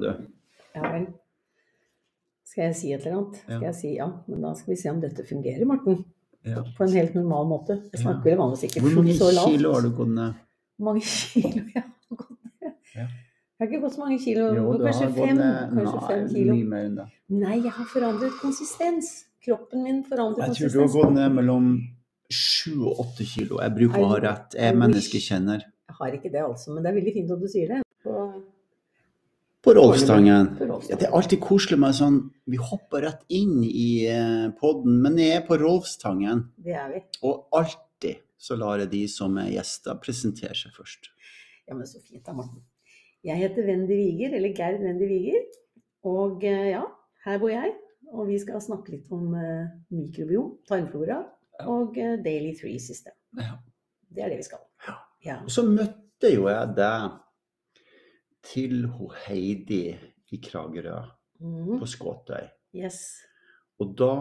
du. Ja vel. Skal jeg si et eller annet? Skal jeg si ja, men da skal vi se om dette fungerer, Morten. Ja. På en helt normal måte. Jeg snakker Ja. vanligvis ikke Hvor mange så lavt. kilo har du gått ned? Hvor mange kilo jeg har gått ned? Ja. Jeg har ikke gått så mange kilo. Jo, du kanskje har gått fem, ned kanskje Nei, fem kilo. mye mer enn det. Nei, jeg har forandret konsistens. Kroppen min forandrer Jeg tror du har gått ned mellom sju og åtte kilo. Jeg bruker å ha rett. Jeg er menneskekjenner. Jeg har ikke det, altså, men det er veldig fint at du sier det. Og På Rolfstangen. Ja, det er alltid koselig med sånn Vi hopper rett inn i eh, podden, men jeg er på Rolfstangen. det er vi. Og alltid så lar jeg de som er gjester, presentere seg først. Ja, men så fint da, Morten. Jeg heter Wendy Wiger, eller Gerd Wendy Wiger. Og eh, ja, her bor jeg. Og vi skal snakke litt om eh, mikrobiom, tarmflora og Daily Three System. Ja. Det er det vi skal. Ja. Ja. Og så møtte jo jeg deg til ho Heidi i Kragerø, mm. på Skåtøy. Yes. Og da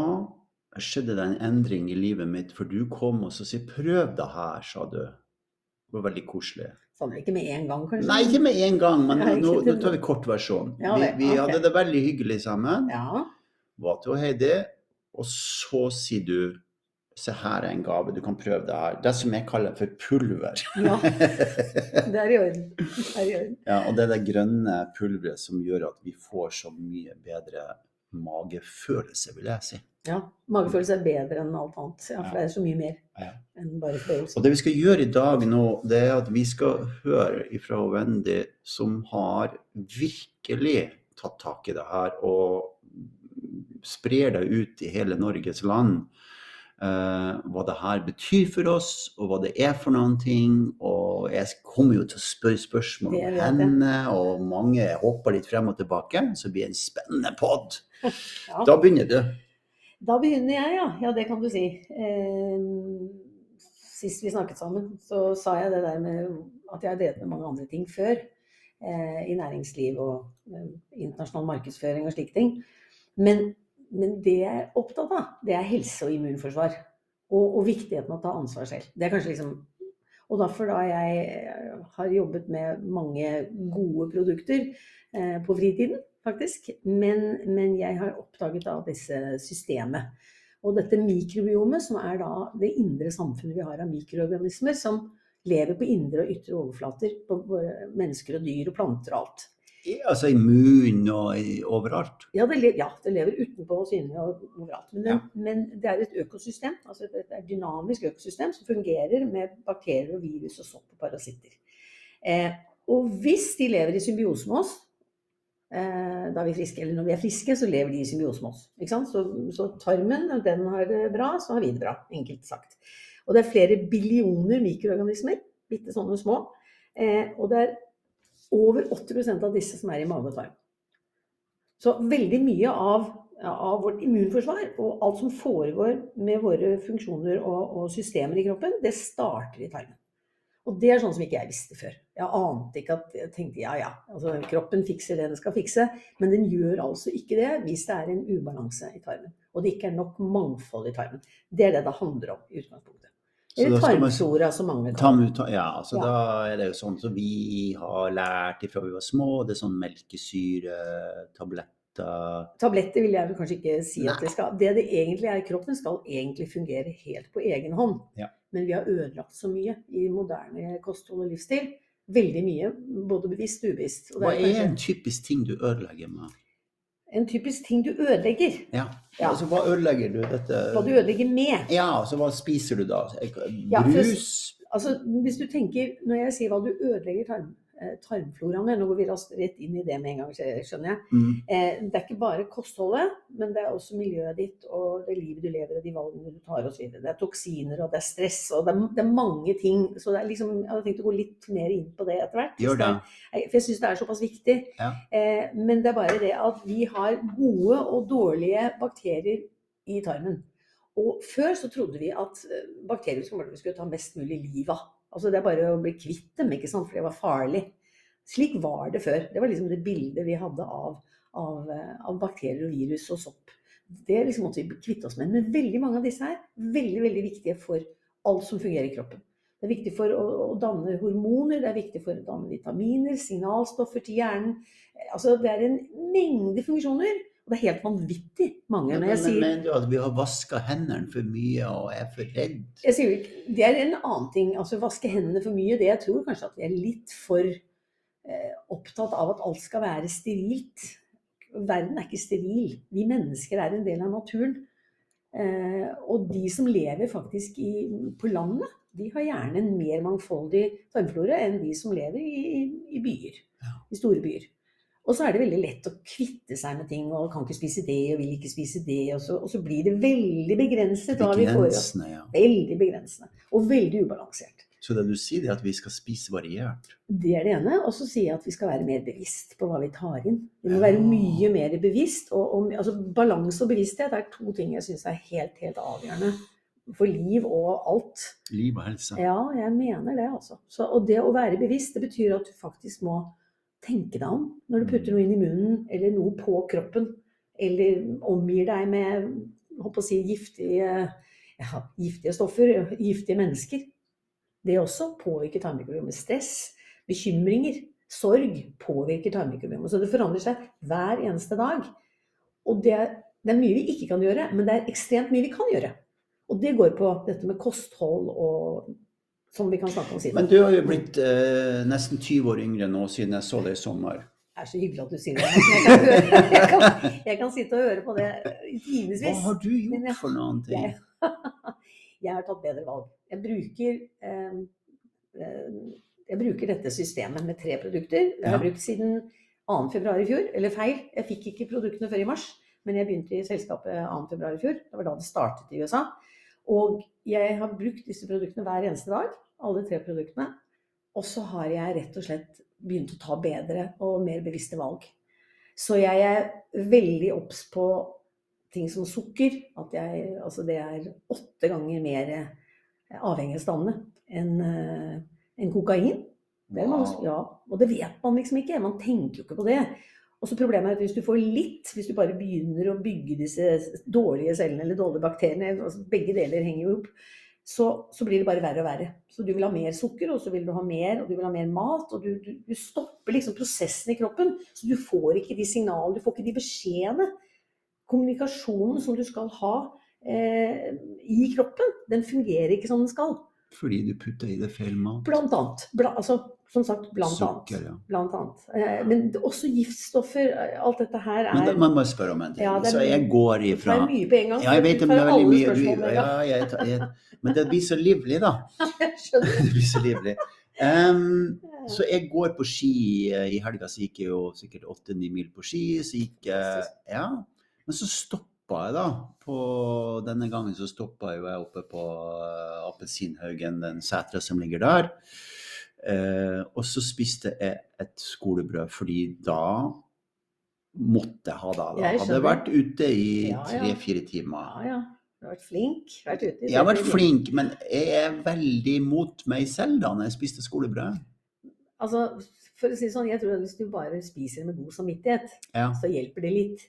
skjedde det en endring i livet mitt, for du kom og så sa 'prøv det her', sa du. Det var veldig koselig. Sånn, ikke med en gang, kanskje? Nei, ikke med en gang, men ja, nå, nå tar vi kortversjonen. Ja, vi vi okay. hadde det veldig hyggelig sammen. Ja. Var til Heidi, og så sier du Se her er en gave, du kan prøve det her. Det som jeg kaller for pulver. ja. Det er i orden. Det er i orden. Ja, og det er det grønne pulveret som gjør at vi får så mye bedre magefølelse, vil jeg si. Ja. Magefølelse er bedre enn alt annet. Ja, for det er så mye mer Ja. enn bare følelse. Og det vi skal gjøre i dag nå, det er at vi skal høre ifra Wendy, som har virkelig tatt tak i det her og sprer det ut i hele Norges land. Eh, hva det her betyr for oss, og hva det er for noen ting. Og jeg kommer jo til å spørre spørsmål om henne, og mange hopper litt frem og tilbake. Så det blir en spennende pod. Ja. Da begynner du. Da begynner jeg, ja. Ja, det kan du si. Eh, sist vi snakket sammen, så sa jeg det der med at jeg har drevet med mange andre ting før. Eh, I næringsliv og eh, internasjonal markedsføring og slike ting. Men, men det jeg er opptatt av, det er helse og immunforsvar. Og, og viktigheten av å ta ansvar selv. Det er kanskje liksom Og derfor da jeg eh, har jobbet med mange gode produkter eh, på fritiden, faktisk. Men, men jeg har oppdaget da disse systemet. Og dette mikrobiomet, som er da det indre samfunnet vi har av mikroorganismer, som lever på indre og ytre overflater på mennesker og dyr og planter og alt. Altså i munnen og i, overalt. Ja det, le ja, det lever utenpå og inne og overalt. Men, det, men det er et økosystem, altså et, et dynamisk økosystem som fungerer med bakterier og virus og sopp og parasitter. Eh, og hvis de lever i symbiose med oss, eh, da er vi friske, eller når vi er friske, så lever de i symbiose med oss. Så, så tarmen, når den har det bra, så har vi det bra, enkelt sagt. Og det er flere billioner mikroorganismer, bitte sånne små. Eh, og det er over 80% av disse som er i mage og tarm. Så veldig mye av, av vårt immunforsvar og alt som foregår med våre funksjoner og, og systemer i kroppen, det starter i tarmen. Og det er sånn som ikke jeg visste før. Jeg ante ikke at jeg tenkte ja ja, altså kroppen fikser det den skal fikse. Men den gjør altså ikke det hvis det er en ubalanse i tarmen. Og det ikke er nok mangfold i tarmen. Det er det det handler om i utgangspunktet. Eller tarmflora, som mange Ta kaller ja, altså Ja. da er det jo sånn som vi har lært ifra vi var små. Det er sånn melkesyretabletter. Tabletter vil jeg vel kanskje ikke si at det skal. Det det egentlig er, kroppen skal egentlig fungere helt på egen hånd. Ja. Men vi har ødelagt så mye i moderne kosthold og livsstil. Veldig mye, både bevisst og ubevisst. Og det Hva er kanskje en typisk ting du ødelegger med? En typisk ting du ødelegger. Ja, Ja. altså hva ødelegger du dette? Hva du ødelegger med. Ja, altså hva spiser du da? Ja, for- Brus? Altså, hvis du tenker, Når jeg sier hva du ødelegger tarm, eh, tarmfloraen Nå går vi rett inn i det med en gang, skjønner jeg. Mm. Eh, det er ikke bare kostholdet, men det er også miljøet ditt og det livet du lever og de valgene du tar osv. Det er toksiner og det er stress og det er, det er mange ting. Så det er liksom, jeg hadde tenkt å gå litt mer inn på det etter hvert. Gjør det. For jeg syns det er såpass viktig. Ja. Eh, men det er bare det at vi har gode og dårlige bakterier i tarmen. Og før så trodde vi at eh, bakterier som vi skulle ta mest mulig liv av. Altså det er bare å bli kvitt dem, ikke sant, for det var farlig. Slik var det før. Det var liksom det bildet vi hadde av, av, eh, av bakterier og virus og sopp. Det liksom måtte vi kvitte oss med. Men veldig mange av disse her veldig, veldig viktige for alt som fungerer i kroppen. Det er viktig for å, å danne hormoner, det er viktig for å danne vitaminer, signalstoffer til hjernen. Altså, det er en mengde funksjoner. Og det er helt vanvittig mange. Men, når jeg sier mener du at vi har vaska hendene for mye og er for redd? Jeg sier ikke, Det er en annen ting. altså Vaske hendene for mye. Det jeg tror kanskje at vi er litt for eh, opptatt av at alt skal være sterilt. Verden er ikke steril. Vi mennesker er en del av naturen. Eh, og de som lever faktisk i, på landet, de har gjerne en mer mangfoldig tarmflore enn de som lever i, i, i byer. Ja. I store byer. Og så er det veldig lett å kvitte seg med ting, og kan ikke spise det, og vil ikke spise det. Og så, og så blir det veldig begrenset hva vi får. Ja. Veldig begrensende. Og veldig ubalansert. Så det du sier, er at vi skal spise variert? Det er det ene. Og så sier jeg at vi skal være mer bevisst på hva vi tar inn. Vi må Ja. være mye mer bevisst. Og, og, altså, balanse og bevissthet er to ting jeg syns er helt, helt avgjørende for liv og alt. Liv og helse. Ja, jeg mener det, altså. Så, og det å være bevisst, det betyr at du faktisk må tenke deg om når du putter noe inn i munnen, eller noe på kroppen, eller omgir deg med å si, giftige, ja, giftige stoffer, giftige mennesker. Det også påvirker tarmmikrobiomet. Stress, bekymringer, sorg påvirker tarmmikrobiomet. Så det forandrer seg hver eneste dag. Og det er, det er mye vi ikke kan gjøre, men det er ekstremt mye vi kan gjøre. Og det går på dette med kosthold og som vi kan snakke om siden. Men du har jo blitt eh, nesten 20 år yngre nå siden jeg så deg i sommer. Det er så hyggelig at du sier det. Jeg kan, høre, jeg, kan, jeg kan sitte og høre på det i Hva har du gjort for noen ting? Jeg, jeg har tatt bedre valg. Jeg bruker, eh, eh, jeg bruker dette systemet med tre produkter. Det har jeg brukt siden 2. februar i fjor. Eller feil, jeg fikk ikke produktene før i mars. Men jeg begynte i selskapet 2. februar i fjor. Det var da det startet i USA. Og jeg har brukt disse produktene hver eneste dag. Alle tre produktene. Og så har jeg rett og slett begynt å ta bedre og mer bevisste valg. Så jeg er veldig obs på ting som sukker. At jeg, altså det er åtte ganger mer avhengighetsdannende enn eh, enn kokain. Er mange, ja, og det vet man liksom ikke. Man tenker jo ikke på det. Og så problemet er at hvis du får litt, hvis du bare begynner å bygge disse dårlige cellene eller dårlige bakteriene, altså begge deler henger jo opp, så, så blir det bare verre og verre. Så du vil ha mer sukker, og så vil du ha mer, og du vil ha mer mat. Og du, du, du stopper liksom prosessen i kroppen. Så du får ikke de signalene, du får ikke de beskjedene. Kommunikasjonen som du skal ha eh, i kroppen, den fungerer ikke som den skal. Fordi du putter i det feil mat? Blant annet. Bla, altså, som sagt, blant Sukker, annet. ja. Blant annet. Eh, men også giftstoffer. eh, Alt dette her er Men da, man må spørre om en ting. Ja, er så jeg går ifra Det er mye på en gang. Ja, jeg vet det, men det er veldig mye du, ja, jeg, jeg, Men det blir så livlig, da. Jeg skjønner. Det blir så livlig. Um, så jeg går på ski. eh, I helga så gikk jeg jo sikkert 8-9 mil på ski. Så gikk jeg Ja. Men så stoppa jeg, da. På denne gangen så stoppa jeg oppe på uh, Appelsinhaugen, den setra som ligger der. Eh, og så spiste jeg et skolebrød, fordi da måtte jeg ha det. Da. Jeg Hadde jeg vært ute i tre-fire timer. Ja, ja. Du har vært flink. Vært ute Jeg har vært flink, men jeg er veldig mot meg selv da når jeg spiste skolebrød. Altså, for å si det sånn, jeg tror at hvis du bare spiser med god samvittighet, Ja, så hjelper det litt.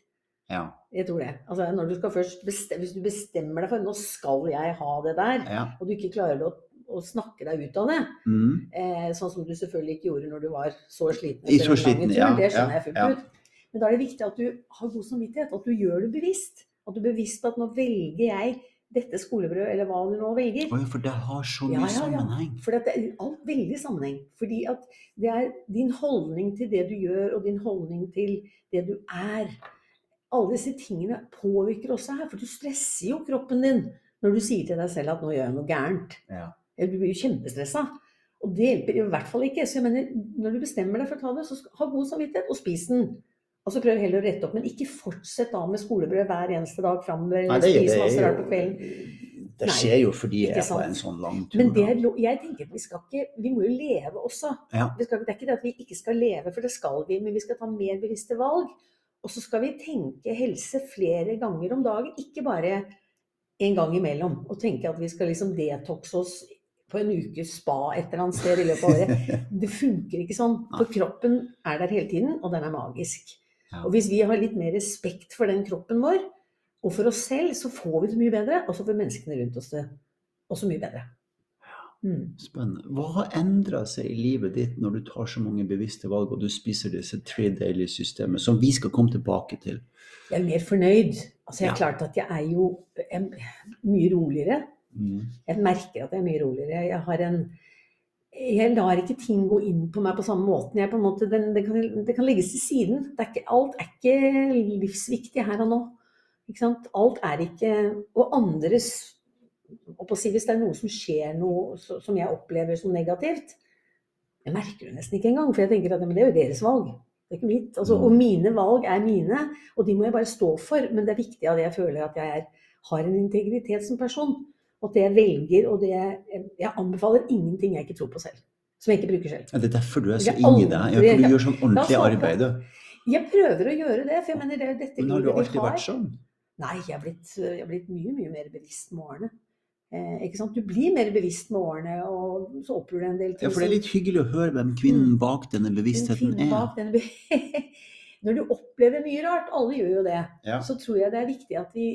Ja, Jeg tror det. Altså, når du skal først bestemme, hvis du bestemmer deg for nå skal jeg ha det der, ja. og du ikke klarer å, å snakke deg ut av det, Mm. eh, sånn som du selvfølgelig ikke gjorde når du var så sliten I så sliten, ja, det skjønner jeg fullt ut. Men da er det viktig at du har god samvittighet, at du gjør det bevisst. At du er bevisst på at nå velger jeg dette skolebrødet, eller hva du nå velger. Oi, for det har så mye sammenheng. For det er alt veldig sammenheng. Fordi at det er din holdning til det du gjør, og din holdning til det du er. Alle disse tingene påvirker også her, for du stresser jo kroppen din når du sier til deg selv at 'nå gjør jeg noe gærent'. Ja. Du blir jo kjempestressa. Og det hjelper i hvert fall ikke. Så jeg mener, når du bestemmer deg for å ta det, så ha god samvittighet, og spis den. Og så prøv heller å rette opp, men ikke fortsett da med skolebrød hver eneste dag framover, eller spis masse rart på kvelden. det Nei, skjer jo fordi jeg er på en sånn lang tur. Men det er, jeg tenker at vi skal ikke Vi må jo leve også. Ja. Vi skal, det er ikke det at vi ikke skal leve, for det skal vi, men vi skal ta mer bevisste valg. Og så skal vi tenke helse flere ganger om dagen, ikke bare en gang imellom. Og tenke at vi skal liksom detoxe oss på en ukes spa et eller annet sted i løpet av året. Det funker ikke sånn. For kroppen er der hele tiden, og den er magisk. Og hvis vi har litt mer respekt for den kroppen vår, og for oss selv, så får vi det mye bedre. Og så får menneskene rundt oss det også mye bedre. Mm. Spennende. Hva har endra seg i livet ditt når du tar så mange bevisste valg, og du spiser disse tre daily-systemet, som vi skal komme tilbake til? Jeg er mer fornøyd. Altså, jeg er Ja. klart at jeg er jo jeg er mye roligere. Mm. Jeg merker at jeg er mye roligere. Jeg har en jeg lar ikke ting gå inn på meg på samme måten. Jeg på måte, den, det, kan, det kan legges til siden. Det er ikke, alt er ikke livsviktig her og nå. Ikke sant? Alt er ikke Og andres si, Hvis det er noe som skjer noe som jeg opplever som negativt, jeg merker det nesten ikke engang. For jeg tenker at men det er jo deres valg. Det er ikke mitt. Altså, og mine valg er mine, og de må jeg bare stå for. Men det er viktig at jeg føler at jeg er, har en integritet som person. Og at det jeg velger, og det jeg, jeg anbefaler ingenting jeg ikke tror på selv. Som jeg ikke bruker selv. Ja, det er derfor du er så inni deg. Ja, for du gjør sånn ordentlig arbeid. Jeg prøver å gjøre det, for jeg mener det er dette Men har du alltid har. vært sånn? Nei, jeg har blitt, blitt mye, mye mer bevisst med årene. Eh? Du blir mer bevisst med årene, og så opplever du en del ting Ja, for det er litt hyggelig å høre hvem kvinnen bak denne bevisstheten er. bak denne be- Når du opplever mye rart, alle gjør jo det, Ja. så tror jeg det er viktig at vi,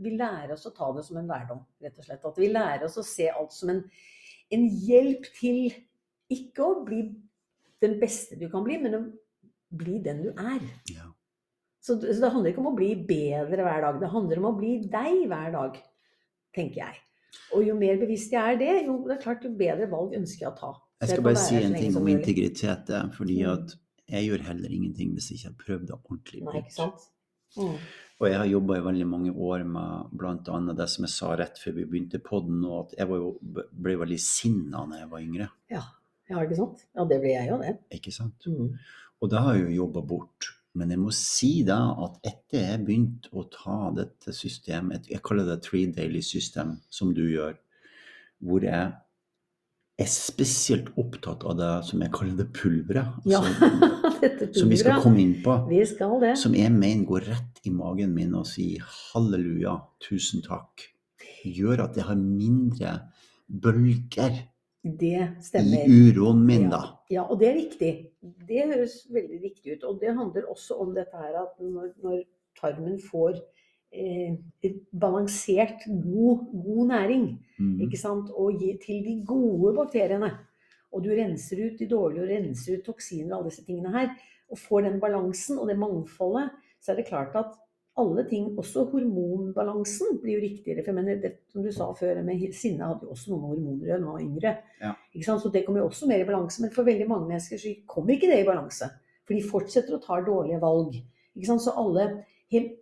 vi lærer oss å ta det som en lærdom, rett og slett. At vi lærer oss å se alt som en, en hjelp til ikke å bli den beste du kan bli, men å bli den du er. Ja. Så, så det handler ikke om å bli bedre hver dag, det handler om å bli deg hver dag, tenker jeg. Og jo mer bevisst jeg er det, jo det er klart jo bedre valg ønsker jeg å ta. Jeg skal bare si en ting om integritet. eh, Fordi Mm. at jeg gjør heller ingenting hvis jeg ikke har prøvd det ordentlig Nei, ikke sant? Mm. Og jeg har jobba i veldig mange år med bl.a. det som jeg sa rett før vi begynte podden, og at jeg var jo, ble veldig sinna da jeg var yngre. Ja, ja, ikke sant? Ja, det ble jeg jo, det. Ikke sant? Mm. Og det har jeg jo jobba bort. Men jeg må si da at etter jeg begynte å ta dette systemet, jeg kaller det three daily system, som du gjør, hvor jeg er spesielt opptatt av det som jeg kaller det pulveret, Ja, altså, som vi skal komme inn på. Vi skal det. Som jeg mener går rett i magen min og sier halleluja, tusen takk. Gjør at jeg har mindre bølger Det i uroen min, da. Ja, og det er viktig. Det høres veldig viktig ut. Og det handler også om dette her at når, når tarmen får eh, balansert, god, god næring, Mm. ikke sant? og gi til de gode bakteriene, og du renser ut de dårlige og renser ut toksiner og alle disse tingene her, og får den balansen og det mangfoldet, så er det klart at alle ting, også hormonbalansen, blir jo riktigere. For jeg mener, det som du sa før, med sinne hadde jo også noe med hormoner da man var yngre. Ja. Så det kommer jo også mer i balanse. Men for veldig mange mennesker så kommer ikke det i balanse. For de fortsetter å ta dårlige valg. Så alle helt,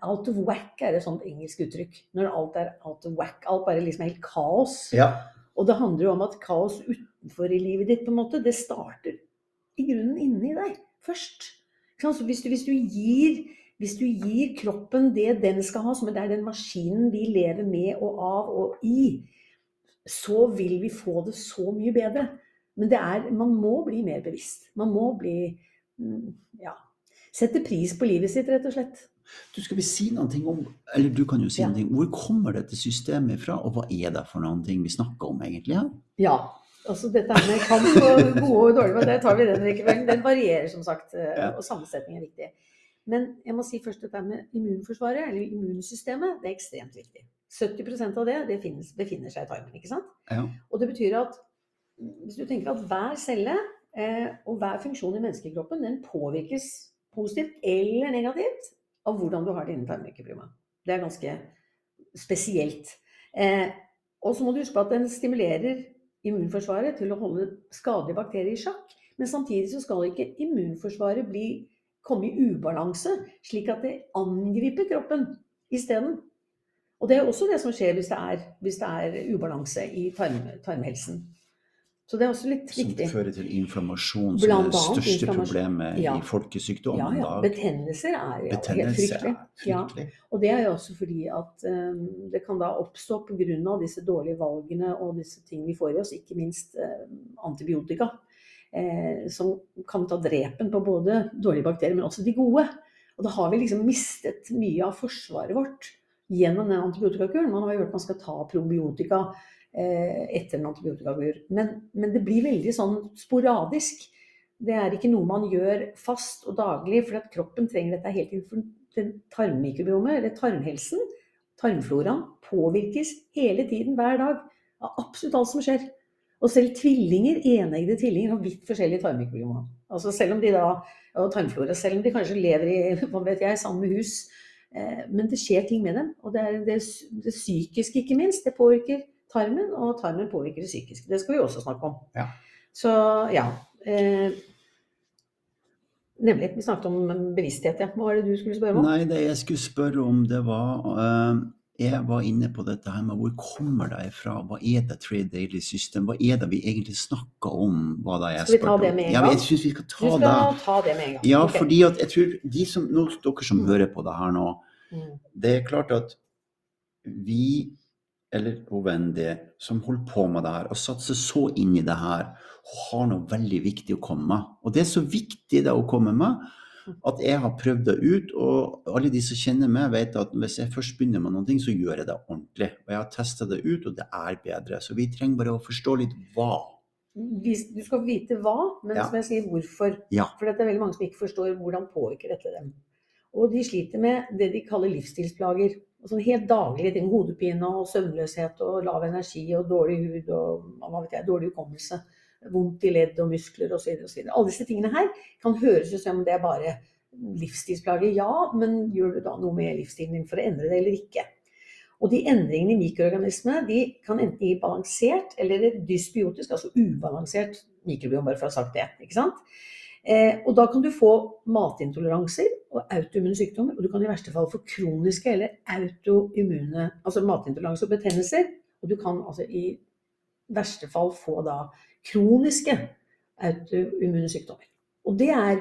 Out of whack er et sånt engelsk uttrykk. Når alt er out of whack. Alt bare liksom er helt kaos. Ja. Og det handler jo om at kaos utenfor i livet ditt, på en måte, det starter i grunnen inni deg først. Ikke sant? Så hvis du, hvis, du gir, hvis du gir kroppen det den skal ha, som det er den maskinen vi lever med og av og i, så vil vi få det så mye bedre. Men det er, man må bli mer bevisst. Man må bli mm, ja, Sette pris på livet sitt, rett og slett. Du Skal vi si noen ting om Eller du kan jo si Ja. noe. Hvor kommer dette systemet fra, og hva er det for noen ting vi snakker om egentlig? her? Ja. Altså dette med kamp og gode og dårlige, men det tar vi den rekkefølgen. Den varierer som sagt, eh, og sammensetning er viktig. Men jeg må si først dette med immunforsvaret, eller immunsystemet, det er ekstremt viktig. 70% av det, det finnes, befinner seg i tarmen. ikke sant? Ja. Og det betyr at hvis du tenker at hver celle eh, og hver funksjon i menneskekroppen den påvirkes positivt eller negativt av hvordan du har det innen tarmrekkeprima. Det er ganske spesielt. Eh, og så må du huske på at den stimulerer immunforsvaret til å holde skadelige bakterier i sjakk. Men samtidig så skal ikke immunforsvaret bli, komme i ubalanse, slik at det angriper kroppen isteden. Og det er også det som skjer hvis det er, hvis det er ubalanse i tarm, tarmhelsen. Så det er også litt Som fører til inflammasjon, som er det største problemet Ja. i folkesykdom. Ja, ja. Betennelser er ja, helt fryktelig. Ja. fryktelig. Og det er jo også fordi at um, det kan da oppstå pga. disse dårlige valgene og disse tingene vi får i oss, ikke minst um, antibiotika, eh, som kan ta drepen på både dårlige bakterier, men også de gode. Og da har vi liksom mistet mye av forsvaret vårt gjennom den antibiotikakuren. Man har jo hørt man skal ta probiotika eh, etter en antibiotikakur, men, men det blir veldig sånn sporadisk. Det er ikke noe man gjør fast og daglig, for at kroppen trenger dette helt inn. tarmmikrobiomet, eller tarmhelsen, tarmfloraen, påvirkes hele tiden hver dag av absolutt alt som skjer. Og selv tvillinger, eneggede tvillinger, har vidt forskjellige tarmmikrobioma. Altså selv om de da, og tarmflora, selv om de kanskje lever i hva vet jeg, samme hus. Eh, men det skjer ting med dem. Og det, er det, det psykiske, ikke minst. Det påvirker tarmen, og tarmen påvirker det psykiske. Det skal vi også snakke om. Ja. Så ja. Eh, nemlig. Vi snakket om bevissthet, ja. Hva var det du skulle spørre om? Nei, det jeg skulle spørre om, det var eh, Jeg var inne på dette her med hvor kommer det fra? Hva er det Trade Daily System? Hva er det vi egentlig snakker om? Hva det er Skal vi ta det med en Ja, gang? jeg syns vi skal ta skal det. ta det med en gang. Ja, okay. fordi at jeg tror de som, nå, dere som Mm. hører på det her nå, Mm. det er klart at vi, eller og som holder på med det her og satser så inn i det her, har noe veldig viktig å komme med. Og det er så viktig det å komme med at jeg har prøvd det ut, og alle de som kjenner meg, vet at hvis jeg først begynner med noe, så gjør jeg det ordentlig. Og jeg har testa det ut, og det er bedre. Så vi trenger bare å forstå litt hva. Du skal vite hva, men Ja. som jeg sier, hvorfor. Ja. For det er veldig mange som ikke forstår hvordan påvirker dette dem. Og de sliter med det de kaller livsstilsplager. Altså helt daglige ting. Hodepine og søvnløshet og lav energi og dårlig hud og hva vet jeg, dårlig hukommelse. Vondt i ledd og muskler osv. Alle disse tingene her kan høres ut som om det er bare livsstilsplager. Ja, men gjør du da noe med livsstilen din for å endre det eller ikke? Og de endringene i mikroorganismene de kan enten gi balansert eller dysbiotisk, altså ubalansert mikrobiom, bare for å ha sagt det. ikke sant? Eh, og da kan du få matintoleranser og autoimmune sykdommer, og du kan i verste fall få kroniske eller autoimmune, altså matintoleranse og betennelser. Og du kan altså i verste fall få da kroniske autoimmune sykdommer. Og det er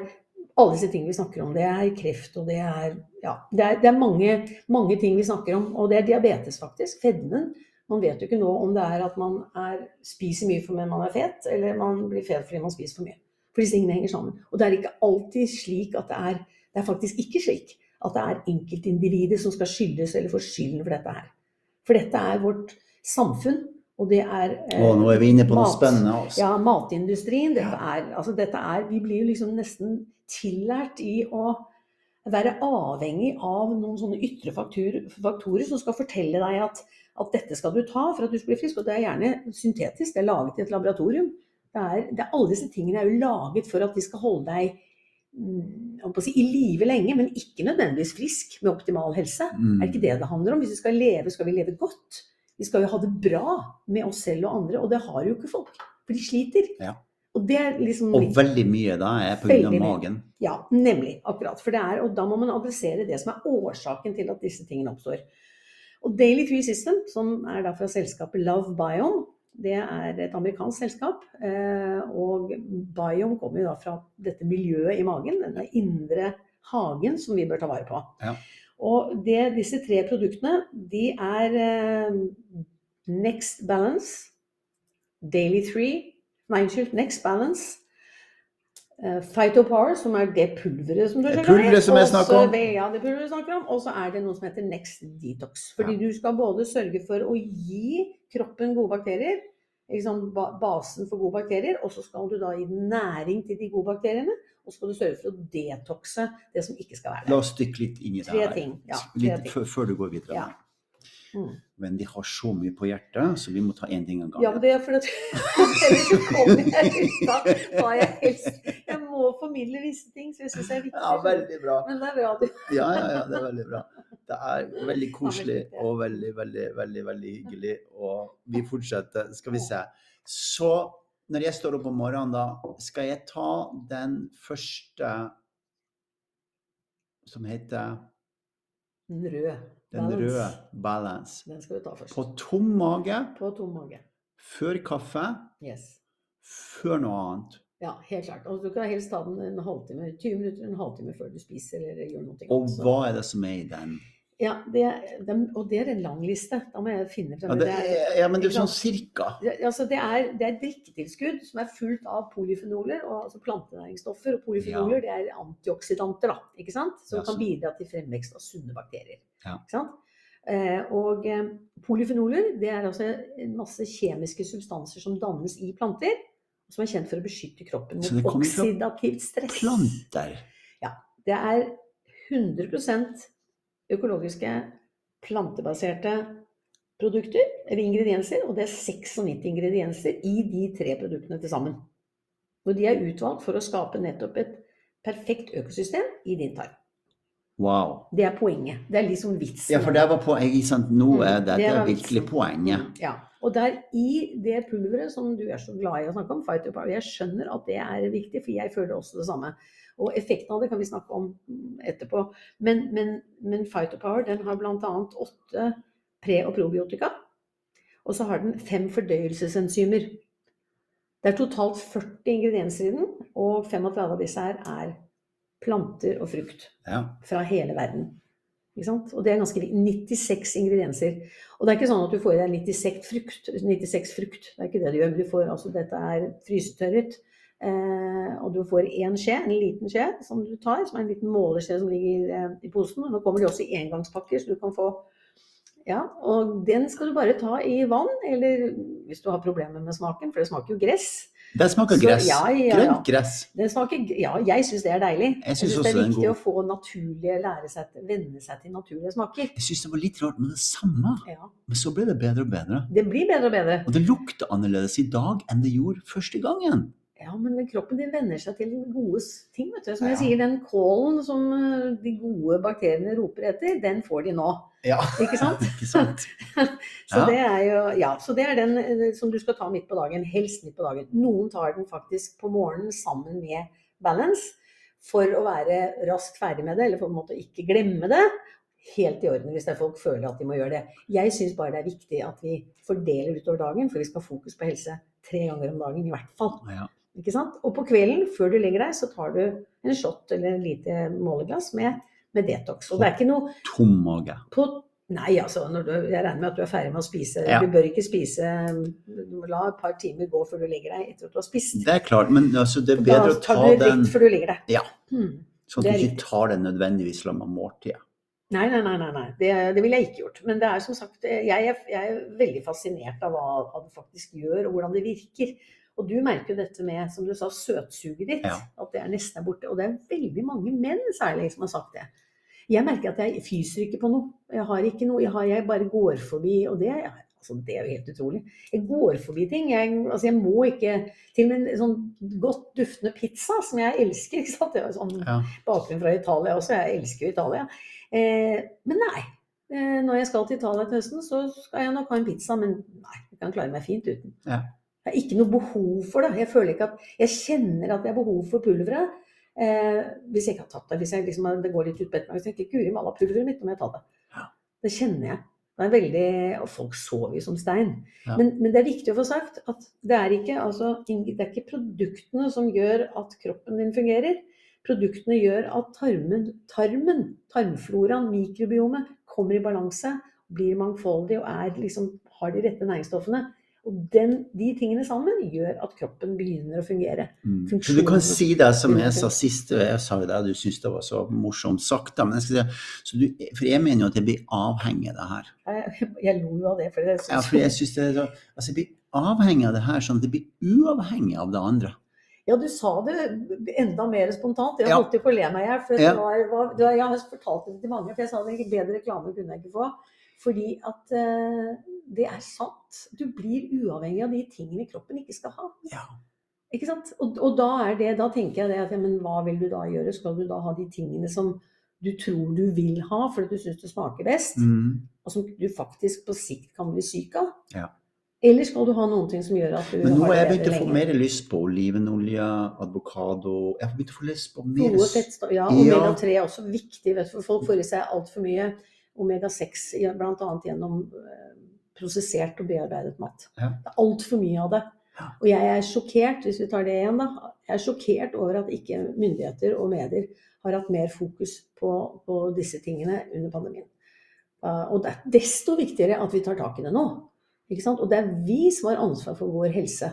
alle disse tingene vi snakker om. Det er kreft, og det er ja, det er, det er mange, mange ting vi snakker om. Og det er diabetes, faktisk. Fedmen. Man vet jo ikke nå om det er at man er, spiser mye fordi man er fet, eller man blir fet fordi man spiser for mye. For disse tingene henger sammen. Og det er ikke alltid slik at det er Det er faktisk ikke slik at det er enkeltindivider som skal skyldes eller få skylden for dette her. For dette er vårt samfunn, og det er eh, Å, nå er vi inne på noe spennende. Også. ja, matindustrien. Dette er, altså dette er, vi blir jo liksom nesten tillært i å være avhengig av noen sånne ytre faktorer, faktorer som skal fortelle deg at, at dette skal du ta for at du skal bli frisk. Og det er gjerne syntetisk, det er laget i et laboratorium. Det er, det er, alle disse tingene er jo laget for at de skal holde deg mm, si, i live lenge, men ikke nødvendigvis frisk med optimal helse. Mm. Er det ikke det det handler om? Hvis vi skal leve, skal vi leve godt. Vi skal jo ha det bra med oss selv og andre, og det har jo ikke folk. For de sliter. Ja. Og det er liksom Og veldig mye da er pga. Magen. Ja, nemlig. Akkurat. For det er, og da må man adressere det som er årsaken til at disse tingene oppstår. Og Daily Tree System, som er da fra selskapet Love Biome, det er et amerikansk selskap. eh, Og Biome kommer jo da fra dette miljøet i magen, denne indre hagen som vi bør ta vare på. Ja. Og det, disse tre produktene, de er eh, Next Balance, Daily Three nei unnskyld, Next Balance, Uh, Phytopower, som er det pulveret som du Det om. pulveret som jeg snakker om. Ja, det pulveret du snakker om. Og så er det noe som heter Next Detox. Fordi du skal både sørge for å gi kroppen gode bakterier, liksom basen for gode bakterier, og så skal du da gi næring til de gode bakteriene, og så skal du sørge for å detoxe det som ikke skal være La oss dykke litt inn i det her. ting. Ja, litt før du går videre. Ja. Mm. Men de har så mye på hjertet, så vi må ta én ting av Ja, gangen. men det er fordi at ellers kommer jeg ut da hva jeg helst Jeg må formidle visse ting, så jeg syns det er viktig. Ja, veldig bra. Men det er bra du Ja, ja, ja, det er veldig bra. Det er veldig koselig Ja, ja. og veldig, veldig, veldig veldig hyggelig. Og vi fortsetter. Skal vi se. Så når jeg står opp om morgenen, da skal jeg ta den første som heter Den røde. Den Balance. røde balance. Den skal du ta først. På tom mage, På tom mage. før kaffe, Yes. før noe annet. Ja, helt klart. Og du kan helst ta den en halvtime, 20 minutter, en halvtime før du spiser eller gjør noe. Og hva er det som er i den? Ja, det, er- og det er en lang liste. Da må jeg finne frem Ja, det, er- ja men det er sånn cirka. Ja, altså det, er, det er drikketilskudd som er fullt av polyfenoler, og altså plantenæringsstoffer. Og polyfenoler det er antioksidanter, da, ikke sant? som Ja, kan bidra til fremvekst av sunne bakterier. Ja. Eh, og eh, polyfenoler det er altså en masse kjemiske substanser som dannes i planter, som er kjent for å beskytte kroppen mot oksidativt stress. Planter. Det er 100% økologiske, plantebaserte produkter, eller ingredienser, og det er 96 ingredienser i de tre produktene til sammen. Og de er utvalgt for å skape nettopp et perfekt økosystem i din tarm. Wow. Det er poenget. Det er liksom vitsen. Ja, for det var poenget. Sant? Nå Mm, er det dette var virkelig poenget. Mm, Ja. Og der i det pulveret som du er så glad i å snakke om, Phytopower, jeg skjønner at det er viktig, for jeg føler også det samme. Og effekten av det kan vi snakke om mm, etterpå. Men, men, men Phytopower den har bl.a. åtte pre- og probiotika. Og så har den fem fordøyelsesenzymer. Det er totalt 40 ingredienser i den, og 35 av disse her er planter og frukt Ja. fra hele verden. Ikke sant? Og det er ganske 96 ingredienser. Og det er ikke sånn at du får i deg 96 frukt. 96 frukt. Det er ikke det du gjør. men Du får altså, dette er frysetørret. Eh, og du får én skje, en liten skje, som du tar, som er en liten måleskje som ligger eh, i posen. Og nå kommer de også i engangspakker, så du kan få Ja, og den skal du bare ta i vann, eller hvis du har problemer med smaken, for det smaker jo gress. Det smaker Så- gress. ja, ja, ja. Grønt gress. Smaker, ja, jeg syns det er deilig. Jeg synes det er viktig å få naturlige, lære seg, venne seg til naturlige smaker. Jeg syns det var litt rart med det samme, Ja. men så ble det bedre og bedre. Det blir bedre og bedre. Og det lukter annerledes i dag enn det gjorde første gangen. Ja, men kroppen din venner seg til gode ting. vet du. Som jeg sier, den kålen som eh, de gode bakteriene roper etter, den får de nå. Ja, Ikke sant? ikke sant? Så det er jo, ja, så det er den eh, som du skal ta midt på dagen. Helst midt på dagen. Noen tar den faktisk på morgenen sammen med balance for å være raskt ferdig med det, eller for en måte ikke glemme det. Helt i orden hvis det er folk føler at de må gjøre det. Jeg syns bare det er viktig at vi fordeler utover dagen, for vi skal ha fokus på helse tre ganger om dagen i hvert fall. Ja. Ikke sant? Og på kvelden, før du legger deg, så tar du en shot eller et lite måleglass med, med detox. Og det er ikke noe Tom mage. på Nei, altså, når du, jeg regner med at du er ferdig med å spise. Ja. Du bør ikke spise Du må la et par timer gå før du legger deg etter at du har spist. Det er klart, men altså, det er bedre å ta den Da tar du rett før du legger deg. Ja. Hmm. sånn at du ikke tar den nødvendigvis sammen med måltidet. Nei, nei, nei. nei, nei. Det, det ville jeg ikke gjort. Men det er som sagt, jeg jeg er veldig fascinert av hva, hva det faktisk gjør, og hvordan det virker. Og du merker jo dette med, som du sa, søtsuget ditt. Ja. At det er nesten er borte. Og det er veldig mange menn særlig som har sagt det. Jeg merker at jeg fyser ikke på noe. Jeg har ikke noe, jeg, har, jeg bare går forbi. Og det, altså, det er jo helt utrolig. Jeg går forbi ting. Jeg, altså, jeg må ikke Til og med en sånn godt duftende pizza, som jeg elsker. ikke sant? Det er sånn Ja. bakgrunn fra Italia også. Jeg elsker jo Italia. Eh, men nei. Eh, når jeg skal til Italia til høsten, så skal jeg nok ha en pizza. Men nei, jeg kan klare meg fint uten. Ja. Jeg har ikke noe behov for det. Jeg føler ikke at Jeg kjenner at jeg har behov for pulveret. Eh, hvis jeg ikke har tatt det. Hvis jeg liksom, det går litt ut på ettermiddagen, så tenker jeg Guri malla, pulveret mitt, nå må jeg ta det. Ja. Det kjenner jeg. Det er veldig, og folk sover jo som stein. Ja. Men, men det er viktig å få sagt at det er, ikke, altså, det er ikke produktene som gjør at kroppen din fungerer. Produktene gjør at tarmen, tarmen tarmfloraen, mikrobiomet, kommer i balanse, blir mangfoldig og er, liksom, har de rette næringsstoffene. Og den, de tingene sammen gjør at kroppen begynner å fungere. Mm. Så du kan si det som jeg sa sist, og jeg sa jo det, du syntes det var så morsomt sagt. Men jeg skal si, så du, for jeg mener jo at jeg blir avhengig av det her. Jeg, jeg lo jo av det. For jeg Ja, for jeg synes det altså jeg blir avhengig av det her, sånn at jeg blir uavhengig av det andre. Ja, du sa det enda mer spontant. Jeg holdt jo på å le meg i hjel. Det det jeg har fortalt det til mange, for jeg sa det bedre reklame kunne jeg ikke få. Fordi at eh, det er sant. Du blir uavhengig av de tingene kroppen ikke skal ha. Ja. Ikke sant? Og, og da, er det, da tenker jeg det at ja, men hva vil du da gjøre? Skal du da ha de tingene som du tror du vil ha fordi du syns det smaker best, Mm. og som du faktisk på sikt kan bli syk av? Ja. Eller skal du ha noen ting som gjør at du Men nå har jeg begynt å få mer lyst på olivenolje, advokado Jeg har begynt å få lyst på mer Gode fettstoffer. Ja, Ja. omega-3 er også viktig. Vet du, for folk får i seg altfor mye omega-6, bl.a. gjennom eh, prosessert og bearbeidet mat. Ja. Det er altfor mye av det. Og jeg er sjokkert, hvis vi tar det igjen, da. Jeg er sjokkert over at ikke myndigheter og medier har hatt mer fokus på, på disse tingene under pandemien. Og det er desto viktigere at vi tar tak i det nå. Ikke sant? Og det er vi som har ansvar for vår helse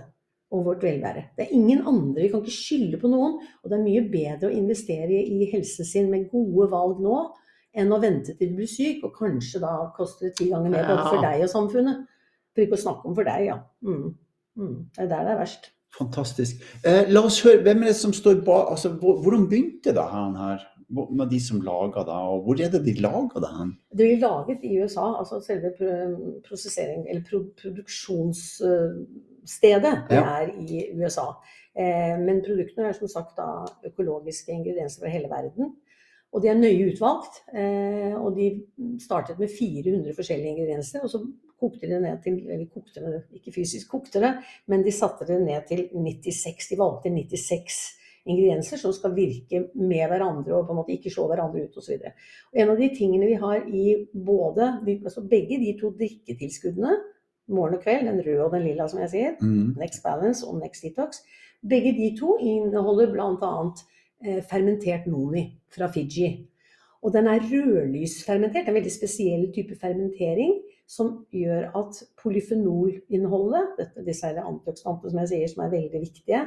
og vårt velvære. Det er ingen andre. Vi kan ikke skylde på noen. Og det er mye bedre å investere i helsen sin med gode valg nå, enn å vente til du blir syk, og kanskje da koster det ti ganger mer både for deg og samfunnet. For ikke å snakke om for deg, ja. Mm. Mm. Det er der det er verst. Fantastisk. Eh, la oss høre, hvem er det som står bak altså, Hvordan begynte det her med de som laga det, og hvor er det de laga det hen? Det blir laget i USA, altså selve prosessering, eller produksjonsstedet, det Ja. er i USA. Eh, Men produktene er som sagt da økologiske ingredienser fra hele verden. Og de er nøye utvalgt. eh, Og de startet med 400 forskjellige ingredienser, og så kokte de det ned til Eller kokte det, ikke fysisk kokte det, men de satte det ned til 96. De valgte 96 ingredienser som skal virke med hverandre og på en måte ikke slå hverandre ut osv. En av de tingene vi har i både, altså begge de to drikketilskuddene, morgen og kveld, den røde og den lilla som jeg sier, Mm. Next Balance og Next Detox, begge de to inneholder bl.a. Eh, fermentert noni fra Fiji. Og den er rødlysfermentert, en veldig spesiell type fermentering som gjør at polyfenolinnholdet, disse her antioksidantene som jeg sier som er veldig viktige,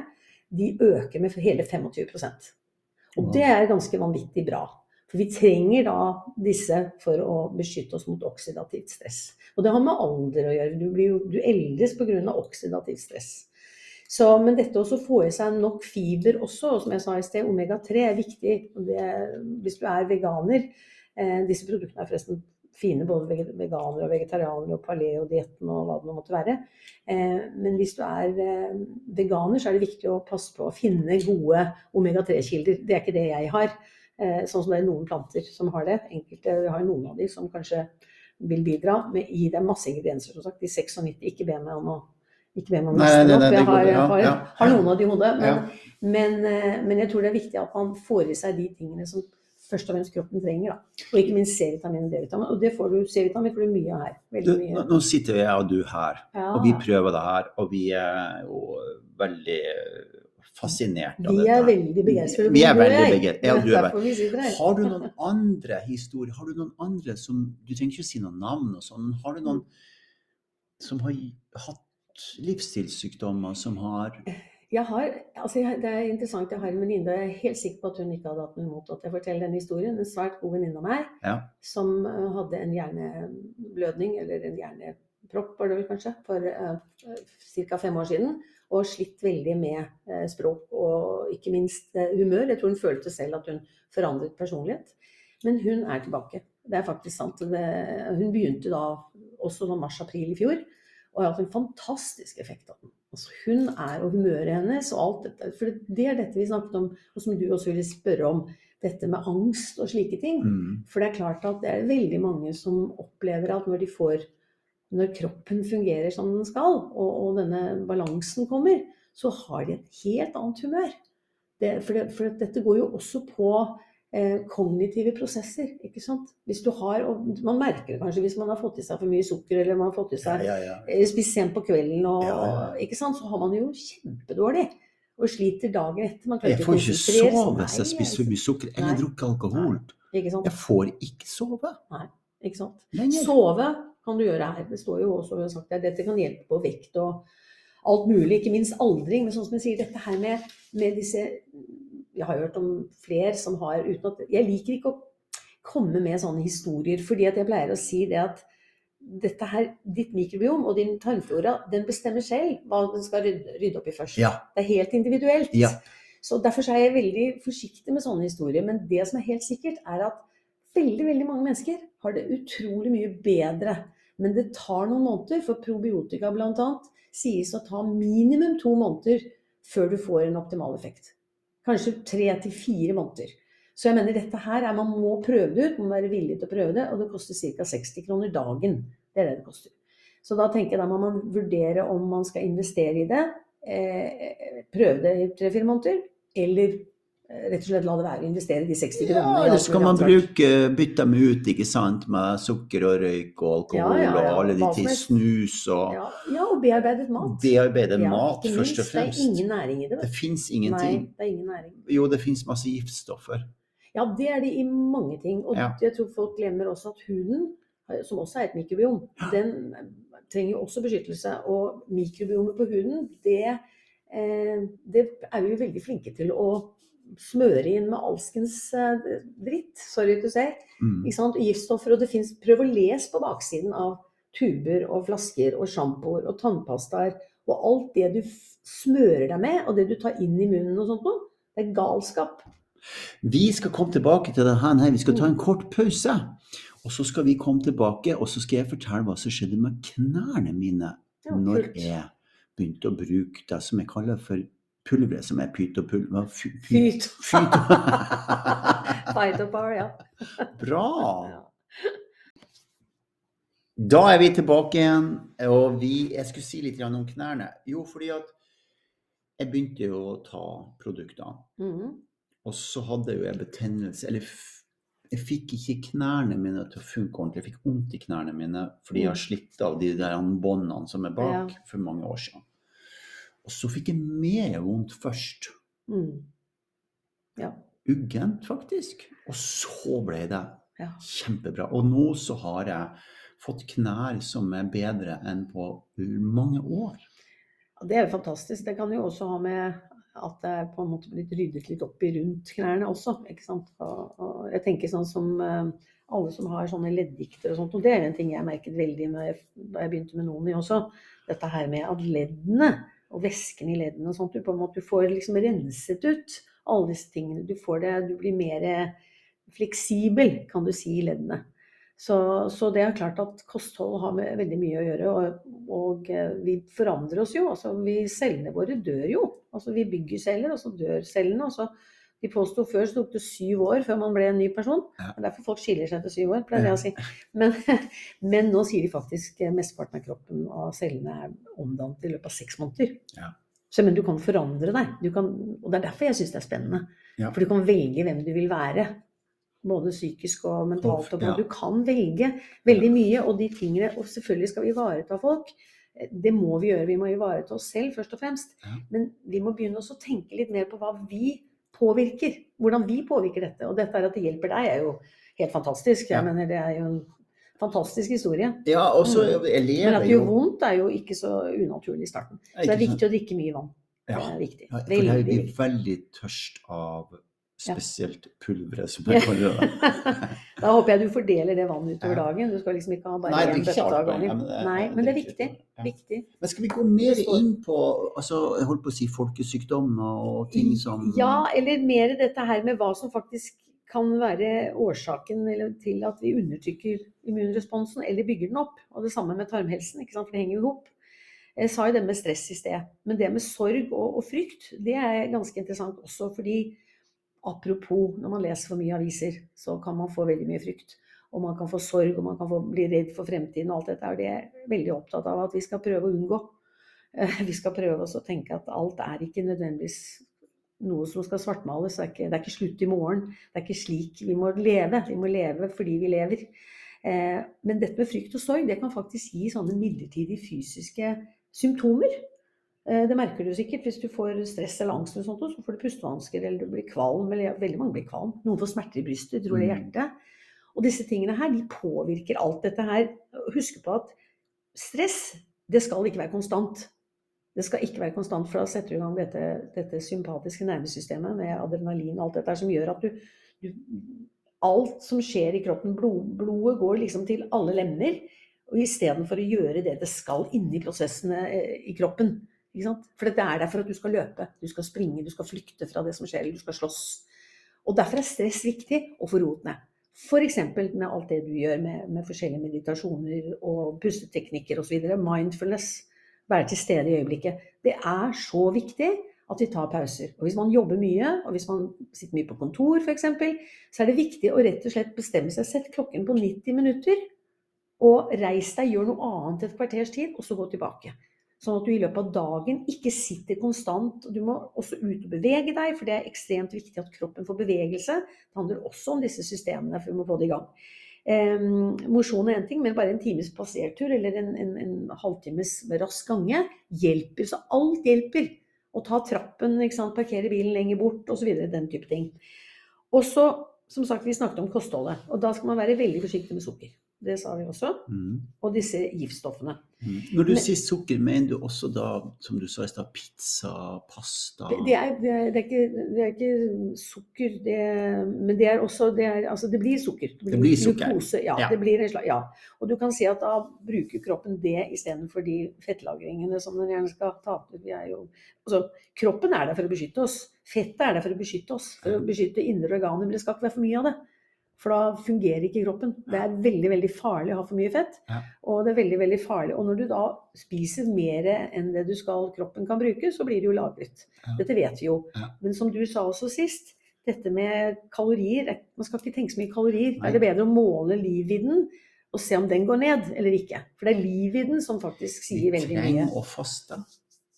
de øker med hele 25% Og det er ganske vanvittig bra. For vi trenger da disse for å beskytte oss mot oksidativt stress. Og det har med alder å gjøre. Du, blir jo, du eldes pga. oksidativt stress. Så, men dette å få i seg nok fiber også, og som jeg sa i sted, omega-3 er viktig. Det, hvis du er veganer eh, Disse produktene er forresten fine, både veganere og vegetarianere og paleo-dietten og hva det nå måtte være. Eh, men hvis du er eh, veganer, så er det viktig å passe på å finne gode omega-3-kilder. Det er ikke det jeg har. Eh, sånn som det er noen planter som har det. Enkelte har noen av de som kanskje vil bidra. Men gi er masse ingredienser, som sagt. De 96. Ikke be meg om å ikke hvem man det nei, opp. Jeg har. Har, har noen av de i hodet. Men, men, eh, men jeg tror det er viktig at man får i seg de tingene som først og fremst kroppen trenger. Da. Og ikke minst C-vitamin og D-vitamin. Og det får du, C-vitamin får du mye av her. Du, mye. nå sitter jeg og du her, Ja. og vi prøver det her, og vi er jo veldig fascinert av Vi dette. er veldig begeistret. Vi er veldig begeistret. Ja, du er. Har du noen andre historier? Har du noen andre som Du trenger ikke å si noen navn og sånn, men har du noen som har hatt livsstilssykdommer, som har Jeg har, altså jeg, det er interessant, jeg har en venninne, og jeg er helt sikker på at hun ikke hadde hatt noe imot at jeg forteller denne historien. En svært god venninne av meg Ja. som hadde en hjerneblødning, eller en hjernepropp var det vel kanskje, for uh, ca. fem år siden. Og slitt veldig med uh, språk og ikke minst uh, humør. Jeg tror hun følte selv at hun forandret personlighet. Men hun er tilbake. Det er faktisk sant. Det, hun begynte da også sånn mars-april i fjor, og har hatt en fantastisk effekt av den. Altså hun er, og humøret hennes og alt dette. For det er dette vi snakket om, og som du også ville spørre om. Dette med angst og slike ting. mm, For det er klart at det er veldig mange som opplever at når de får Når kroppen fungerer som den skal, og, og denne balansen kommer, så har de et helt annet humør. Det, for, det, for dette går jo også på kognitive prosesser, ikke sant. Hvis du har, og Man merker det kanskje hvis man har fått i seg for mye sukker, eller man har fått i seg ja, ja. ja. spist sent på kvelden, og, ikke sant? så har man det jo kjempedårlig. Og sliter dagen etter. Man Jeg får ikke sove hvis jeg spiser for mye sukker eller Nei. drukker alkohol. Ikke sant? Jeg får ikke sove Nei, Ikke sant? lenger. Sove kan du gjøre her. Det står jo også sagt der, dette kan hjelpe på vekt og alt mulig, ikke minst aldring. Men sånn som jeg sier, dette her med, med disse Jeg har hørt om flere som har uten at Jeg liker ikke å komme med sånne historier, fordi at jeg pleier å si det at dette her, ditt mikrobiom og din tarmflora, den bestemmer selv hva den skal rydde, rydde opp i først. Ja. Det er helt individuelt. Ja. Så Derfor er jeg veldig forsiktig med sånne historier. Men det som er helt sikkert, er at veldig veldig mange mennesker har det utrolig mye bedre. Men det tar noen måneder, for probiotika bl.a. sies å ta minimum to måneder før du får en optimal effekt. Kanskje tre til fire måneder. Så jeg mener dette her er man må prøve det ut, man må være villig til å prøve det, og det koster ca. 60 kroner dagen. Det er det det koster. Så da tenker jeg da må man vurdere om man skal investere i det, eh, prøve det i tre-fire måneder, eller rett og slett la det være å investere de 60 Ja, kronene. Ja, eller så kan man bruke, bytte dem ut ikke sant, med sukker og røyk og alkohol Ja, ja, ja, og alle de til snus og Ja, ja, og bearbeidet mat. bearbeidet mat, minst, først og fremst. Det er ingen næring i det. Det fins Nei, ingenting. det er ingen næring. Jo, det fins masse giftstoffer. Ja, det er det i mange ting. Og jeg tror folk glemmer også at huden, som også er et mikrobiom, den trenger jo også beskyttelse. Og mikrobiomet på huden, det, eh, det er vi veldig flinke til å smøre inn med alskens eh, dritt. Sorry to say. Mm. Giftstoffer. Og det fins Prøv å lese på baksiden av tuber og flasker og sjampoer og tannpastaer og alt det du smører deg med, og det du tar inn i munnen og sånt noe. Det er galskap. Vi skal komme tilbake til det her. Vi skal ta en kort pause. Og så skal vi komme tilbake, og så skal jeg fortelle hva som skjedde med knærne mine Ja, når jeg begynte å bruke det som jeg kaller for pulveret, som er pyt og pulver. Fy- Fyt. Fyt. Phytobar, ja. Bra! Da er vi tilbake igjen, og vi, jeg skulle si litt om knærne. Jo, fordi at jeg begynte jo å ta produktene, -hmm. og så hadde jo jeg betennelse, eller jeg fikk ikke knærne mine til å funke ordentlig. Jeg fikk vondt i knærne mine fordi jeg har slitt av de der båndene som er bak Ja. for mange år siden. Og så fikk jeg mer vondt først. Mm. Ja. Uggent, faktisk. Og så ble det Ja. kjempebra. Og nå så har jeg fått knær som er bedre enn på mange år. Det er jo fantastisk. Det kan jo også ha med at det på en måte blitt ryddet litt opp i rundt knærne også. ikke sant? Og, og jeg tenker sånn som eh, alle som har sånne leddgikter og sånt, og det er en ting jeg merket veldig da jeg begynte med Noni også. Dette her med at leddene og væsken i leddene og sånt, du på en måte får liksom renset ut alle disse tingene. Du får det, du blir mer fleksibel, kan du si, i leddene. Så, så det er klart at kosthold har med veldig mye å gjøre. Og, og eh, vi forandrer oss jo. altså vi, Cellene våre dør jo. altså Vi bygger celler, og så dør cellene. og så de påsto før så tok det syv år før man ble en ny person. Ja. Det er derfor folk skiller seg etter syv år, pleier jeg å si. Men, men nå sier de faktisk eh, mesteparten av kroppen av cellene er omdannet i løpet av seks måneder. Ja. Så men du kan forandre deg. Du kan, og det er derfor jeg syns det er spennende. Ja. For du kan velge hvem du vil være. Både psykisk og mentalt. Og. Du kan velge veldig mye. Og de tingene Og selvfølgelig skal vi ivareta folk. Eh, Det må vi gjøre. Vi må ivareta oss selv først og fremst. Men vi må begynne å tenke litt mer på hva vi påvirker. Hvordan vi påvirker dette. Og dette er at det hjelper deg, er jo helt fantastisk. Jeg Ja. mener det er jo en fantastisk historie. Ja, også, jeg lever, Men at det gjør jo vondt, er jo ikke så unaturlig i starten. Så det er viktig å drikke mye vann. Det er viktig. Ja, for jeg blir veldig tørst av Ja. spesielt pulveret, som jeg kaller det. Da håper jeg du fordeler det vannet utover Ja. dagen. Du skal liksom ikke ha bare én bøtte av gangen. men det- Nei, men det er viktig. Ja. viktig. Men skal vi gå mer inn på altså, jeg holdt på å si folkesykdom og ting som Ja, eller mer dette her med hva som faktisk kan være årsaken til at vi undertrykker immunresponsen eller bygger den opp. Og det samme med tarmhelsen, ikke sant? for det henger jo i hop. Jeg sa jo det med stress i sted. Men det med sorg og, og frykt, det er ganske interessant også fordi Apropos, når man leser for mye aviser, så kan man få veldig mye frykt. Og man kan få sorg, og man kan få, bli redd for fremtiden og alt dette. Og det er jeg veldig opptatt av at vi skal prøve å unngå. Eh, Vi skal prøve å tenke at alt er ikke nødvendigvis noe som skal svartmales. Det er ikke, det er ikke slutt i morgen. Det er ikke slik vi må leve. Vi må leve fordi vi lever. Eh, men dette med frykt og sorg, det kan faktisk gi sånne midlertidige fysiske symptomer. Eh, det merker du sikkert hvis du får stress eller angst, og sånt, så får du pustevansker eller du blir kvalm. Eller veldig mange blir kvalm. Noen får smerter i brystet, tror det i Mm. hjertet. Og disse tingene her, de påvirker alt dette her. Husk på at stress, det skal ikke være konstant. Det skal ikke være konstant, for da setter du i gang dette, dette sympatiske nervesystemet med adrenalin og alt dette som gjør at du, du Alt som skjer i kroppen, blod, blodet går liksom til alle lemmer. Og istedenfor å gjøre det det skal inni prosessene eh, i kroppen. For dette er derfor at du skal løpe, du skal springe, du skal flykte fra det som skjer, eller du skal slåss. Og derfor er stress viktig å få roet ned. F.eks. med alt det du gjør med, med forskjellige meditasjoner og pusteteknikker osv. Mindfulness. Være til stede i øyeblikket. Det er så viktig at vi tar pauser. Og hvis man jobber mye, og hvis man sitter mye på kontor f.eks., så er det viktig å rett og slett bestemme seg. Sett klokken på 90 minutter, og reis deg, gjør noe annet et kvarters tid, og så gå tilbake. Sånn at du i løpet av dagen ikke sitter konstant. Du må også ut og bevege deg, for det er ekstremt viktig at kroppen får bevegelse. Det handler også om disse systemene, for vi må få det i gang. Eh, mosjon er én ting, men bare en times passertur eller en, en, en halvtimes rask gange hjelper. Så alt hjelper. Å ta trappen, parkere bilen lenger bort osv. Den type ting. Og så, som sagt, vi snakket om kostholdet. Og da skal man være veldig forsiktig med sukker. Det sa vi også, Mm. og disse giftstoffene. Mm. Når du Men- sier sukker, mener du også da, som du sa i stad, pizza, pasta Det, det, er, det, er, det, er ikke, det er ikke sukker, det, men det er også det, altså det blir sukker. Det blir sukker. Glukose, ja, Ja. Det blir en slags, ja. Og du kan si at da bruker kroppen det istedenfor de fettlagringene som den gjerne skal ta jo, altså, kroppen er der for å beskytte oss. Fettet er der for å beskytte oss. For å beskytte indre organer. Men det skal ikke være for mye av det. For da fungerer ikke kroppen. Det er veldig veldig farlig å ha for mye fett. Ja. Og det er veldig veldig farlig. Og når du da spiser mer enn det du skal kroppen kan bruke, så blir det jo lagret. Ja. Dette vet vi jo. Ja. Men som du sa også sist, dette med kalorier Man skal ikke tenke så mye kalorier. Nei. Er det bedre å måle livvidden og se om den går ned eller ikke? For det er livvidden som faktisk sier veldig mye. Vi trenger å faste.